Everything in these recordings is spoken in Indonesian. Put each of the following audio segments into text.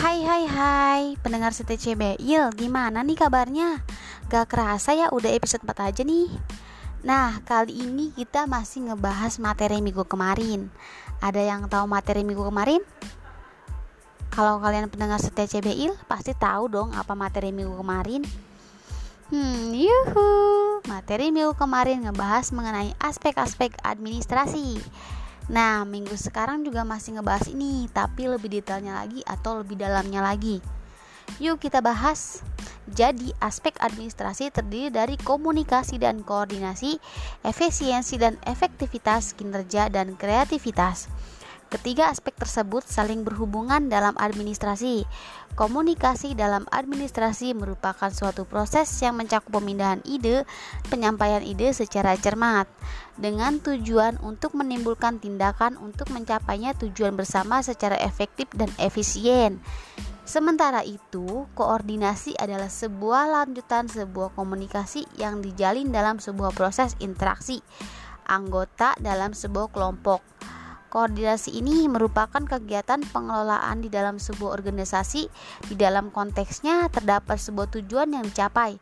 Hai hai hai. Pendengar CTCBIL gimana nih kabarnya? Gak kerasa ya udah episode 4 aja nih. Nah kali ini kita masih ngebahas materi minggu kemarin. Ada yang tahu materi minggu kemarin? Kalau kalian pendengar CTCBIL pasti tahu dong apa materi minggu kemarin. Hmm yuhu. Materi minggu kemarin ngebahas mengenai aspek-aspek administrasi Nah, minggu sekarang juga masih ngebahas ini, tapi lebih detailnya lagi atau lebih dalamnya lagi. Yuk kita bahas. Jadi, aspek administrasi terdiri dari komunikasi dan koordinasi, efisiensi dan efektivitas kinerja dan kreativitas. Ketiga aspek tersebut saling berhubungan dalam administrasi. Komunikasi dalam administrasi merupakan suatu proses yang mencakup pemindahan ide, penyampaian ide secara cermat, dengan tujuan untuk menimbulkan tindakan untuk mencapainya tujuan bersama secara efektif dan efisien. Sementara itu, koordinasi adalah sebuah lanjutan sebuah komunikasi yang dijalin dalam sebuah proses interaksi anggota dalam sebuah kelompok Koordinasi ini merupakan kegiatan pengelolaan di dalam sebuah organisasi. Di dalam konteksnya terdapat sebuah tujuan yang dicapai.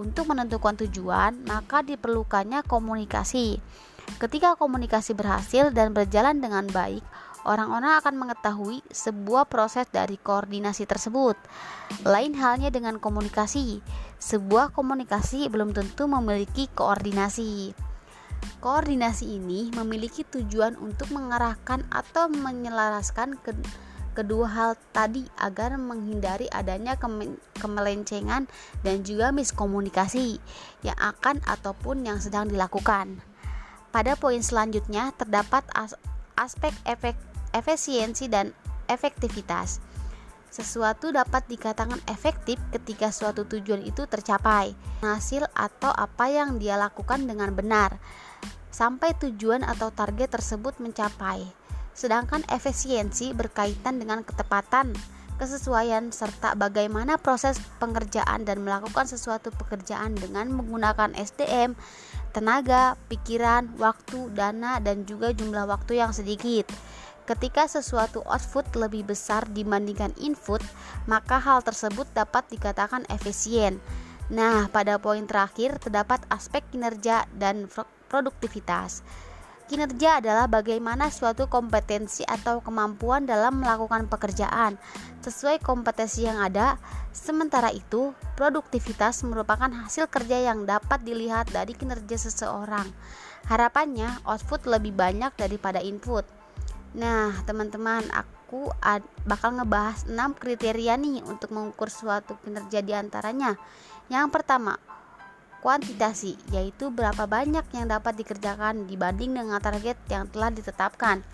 Untuk menentukan tujuan, maka diperlukannya komunikasi. Ketika komunikasi berhasil dan berjalan dengan baik, orang-orang akan mengetahui sebuah proses dari koordinasi tersebut. Lain halnya dengan komunikasi, sebuah komunikasi belum tentu memiliki koordinasi. Koordinasi ini memiliki tujuan untuk mengarahkan atau menyelaraskan ke kedua hal tadi agar menghindari adanya kemelencengan dan juga miskomunikasi yang akan ataupun yang sedang dilakukan. Pada poin selanjutnya terdapat as aspek efek efisiensi dan efektivitas. Sesuatu dapat dikatakan efektif ketika suatu tujuan itu tercapai, hasil atau apa yang dia lakukan dengan benar sampai tujuan atau target tersebut mencapai. Sedangkan efisiensi berkaitan dengan ketepatan, kesesuaian serta bagaimana proses pengerjaan dan melakukan sesuatu pekerjaan dengan menggunakan SDM, tenaga, pikiran, waktu, dana dan juga jumlah waktu yang sedikit. Ketika sesuatu output lebih besar dibandingkan input, maka hal tersebut dapat dikatakan efisien. Nah, pada poin terakhir terdapat aspek kinerja dan produktivitas. Kinerja adalah bagaimana suatu kompetensi atau kemampuan dalam melakukan pekerjaan sesuai kompetensi yang ada. Sementara itu, produktivitas merupakan hasil kerja yang dapat dilihat dari kinerja seseorang. Harapannya, output lebih banyak daripada input. Nah, teman-teman, aku bakal ngebahas 6 kriteria nih untuk mengukur suatu kinerja di antaranya. Yang pertama, kuantitasi, yaitu berapa banyak yang dapat dikerjakan dibanding dengan target yang telah ditetapkan.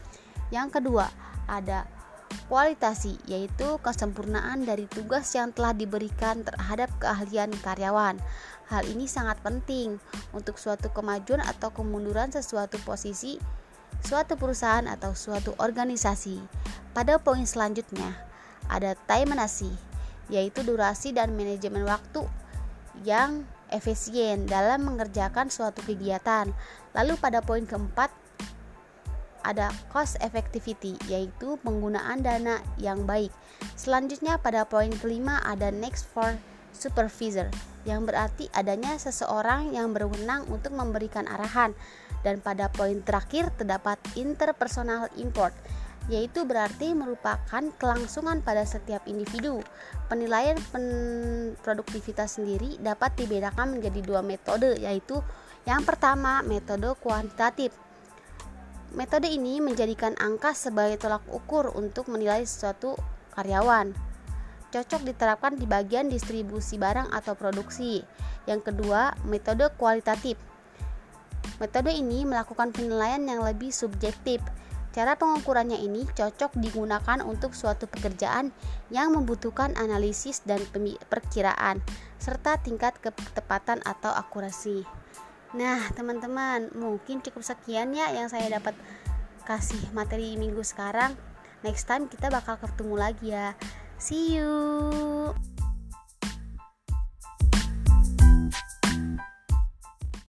Yang kedua, ada kualitasi, yaitu kesempurnaan dari tugas yang telah diberikan terhadap keahlian karyawan. Hal ini sangat penting untuk suatu kemajuan atau kemunduran sesuatu posisi, suatu perusahaan atau suatu organisasi. Pada poin selanjutnya, ada time management, yaitu durasi dan manajemen waktu yang efisien dalam mengerjakan suatu kegiatan. Lalu pada poin keempat ada cost effectivity yaitu penggunaan dana yang baik. Selanjutnya pada poin kelima ada next for supervisor yang berarti adanya seseorang yang berwenang untuk memberikan arahan dan pada poin terakhir terdapat interpersonal import yaitu berarti merupakan kelangsungan pada setiap individu. Penilaian pen produktivitas sendiri dapat dibedakan menjadi dua metode, yaitu yang pertama metode kuantitatif. Metode ini menjadikan angka sebagai tolak ukur untuk menilai suatu karyawan. Cocok diterapkan di bagian distribusi barang atau produksi. Yang kedua, metode kualitatif. Metode ini melakukan penilaian yang lebih subjektif Cara pengukurannya ini cocok digunakan untuk suatu pekerjaan yang membutuhkan analisis dan perkiraan serta tingkat ketepatan atau akurasi. Nah, teman-teman, mungkin cukup sekian ya yang saya dapat kasih materi minggu sekarang. Next time kita bakal ketemu lagi ya. See you.